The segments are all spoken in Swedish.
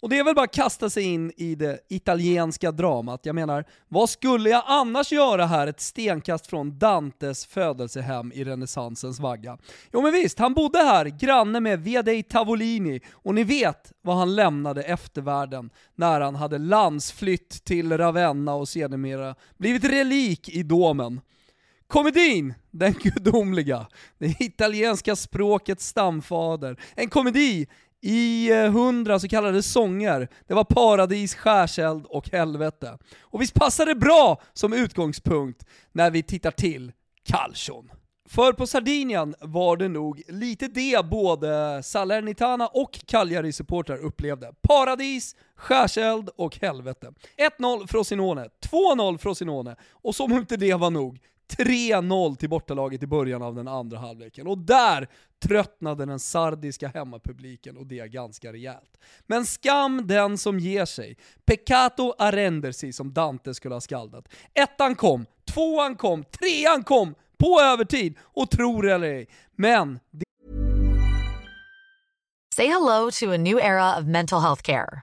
Och det är väl bara att kasta sig in i det italienska dramat. Jag menar, vad skulle jag annars göra här ett stenkast från Dantes födelsehem i renässansens vagga? Jo men visst, han bodde här, granne med Vedei Tavolini, och ni vet vad han lämnade eftervärlden när han hade landsflytt till Ravenna och sedermera blivit relik i domen. Komedin, den gudomliga, det italienska språkets stamfader. En komedi i eh, hundra så kallade sånger. Det var paradis, skärseld och helvete. Och visst passar det bra som utgångspunkt när vi tittar till Calcion. För på Sardinien var det nog lite det både Salernitana och Cagliari-supportrar upplevde. Paradis, skärseld och helvete. 1-0 Frosinone, 2-0 Frosinone, och som om inte det var nog, 3-0 till bortalaget i början av den andra halvleken. Och där tröttnade den sardiska hemmapubliken och det ganska rejält. Men skam den som ger sig. Peccato arendersi som Dante skulle ha skaldat. Ettan kom, tvåan kom, trean kom på övertid och tror eller ej. Men... Say hello to a new era of mental health care.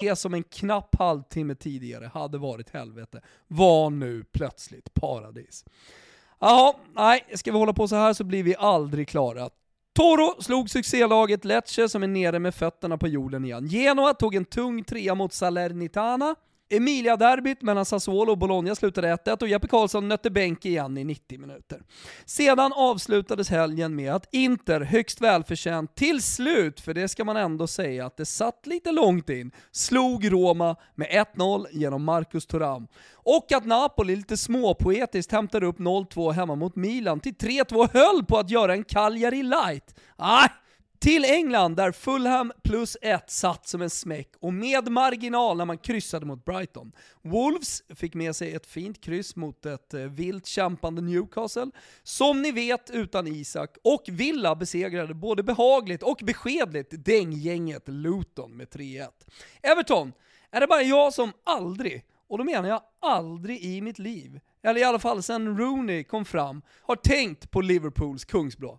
Det som en knapp halvtimme tidigare hade varit helvete var nu plötsligt paradis. Jaha, nej, ska vi hålla på så här så blir vi aldrig klara. Toro slog succélaget Lecce som är nere med fötterna på jorden igen. Genoa tog en tung trea mot Salernitana. Emilia-derbyt mellan Sassuolo och Bologna slutade 1-1 och Jeppe Karlsson nötte bänk igen i 90 minuter. Sedan avslutades helgen med att Inter, högst välförtjänt, till slut, för det ska man ändå säga att det satt lite långt in, slog Roma med 1-0 genom Marcus Thuram. Och att Napoli lite småpoetiskt hämtade upp 0-2 hemma mot Milan till 3-2 höll på att göra en Cagliari light. Ah, till England där Fulham plus 1 satt som en smäck och med marginal när man kryssade mot Brighton. Wolves fick med sig ett fint kryss mot ett eh, vilt kämpande Newcastle, som ni vet utan Isak, och Villa besegrade både behagligt och beskedligt dänggänget Luton med 3-1. Everton, är det bara jag som aldrig, och då menar jag aldrig i mitt liv, eller i alla fall sedan Rooney kom fram, har tänkt på Liverpools kungsblå.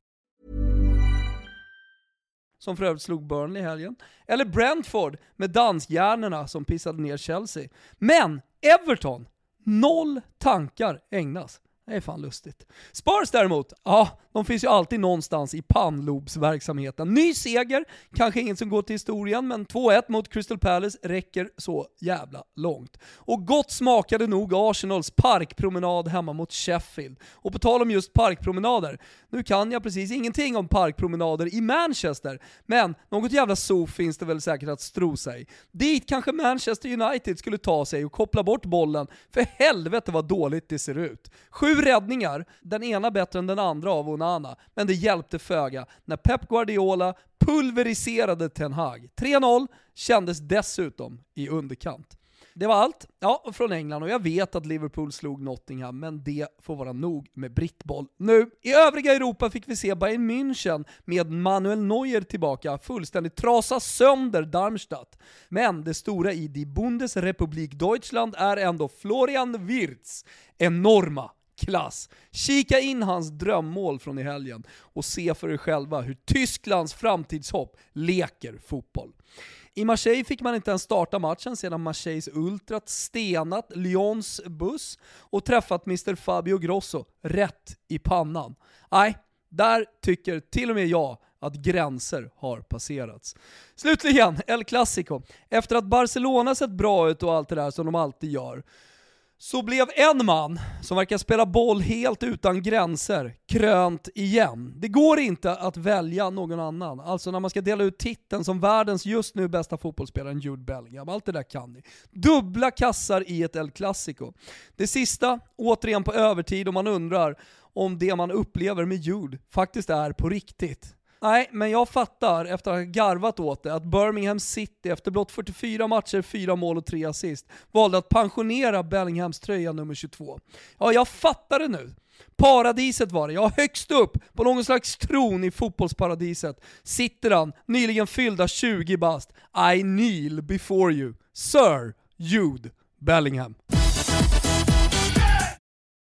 som för övrigt slog Burnley i helgen. Eller Brentford med danshjärnorna som pissade ner Chelsea. Men Everton, noll tankar ägnas. Det är fan lustigt. Spurs däremot, ja, de finns ju alltid någonstans i pannlobsverksamheten. Ny seger, kanske ingen som går till historien, men 2-1 mot Crystal Palace räcker så jävla långt. Och gott smakade nog Arsenals parkpromenad hemma mot Sheffield. Och på tal om just parkpromenader, nu kan jag precis ingenting om parkpromenader i Manchester, men något jävla zoo finns det väl säkert att stro sig. Dit kanske Manchester United skulle ta sig och koppla bort bollen, för helvete vad dåligt det ser ut. Sju räddningar, den ena bättre än den andra av Onana, men det hjälpte föga när Pep Guardiola pulveriserade Ten Hag. 3-0 kändes dessutom i underkant. Det var allt ja, från England och jag vet att Liverpool slog Nottingham, men det får vara nog med brittboll nu. I övriga Europa fick vi se Bayern München med Manuel Neuer tillbaka fullständigt trasa sönder Darmstadt. Men det stora i Die Bundesrepublik Deutschland är ändå Florian Wirtz enorma klass. Kika in hans drömmål från i helgen och se för er själva hur Tysklands framtidshopp leker fotboll. I Marseille fick man inte ens starta matchen sedan Marseilles ultrat stenat Lyons buss och träffat Mr Fabio Grosso rätt i pannan. Nej, där tycker till och med jag att gränser har passerats. Slutligen, El Clasico. Efter att Barcelona sett bra ut och allt det där som de alltid gör, så blev en man, som verkar spela boll helt utan gränser, krönt igen. Det går inte att välja någon annan. Alltså när man ska dela ut titeln som världens just nu bästa fotbollsspelare, Jude Bellingham. Allt det där kan ni. Dubbla kassar i ett El Clasico. Det sista, återigen på övertid och man undrar om det man upplever med Jude faktiskt är på riktigt. Nej, men jag fattar efter att ha garvat åt det att Birmingham City efter blott 44 matcher, 4 mål och 3 assist valde att pensionera Bellinghams tröja nummer 22. Ja, jag fattar det nu. Paradiset var det, ja högst upp på någon slags tron i fotbollsparadiset sitter han, nyligen fyllda 20 bast. I kneel before you, Sir Jude Bellingham.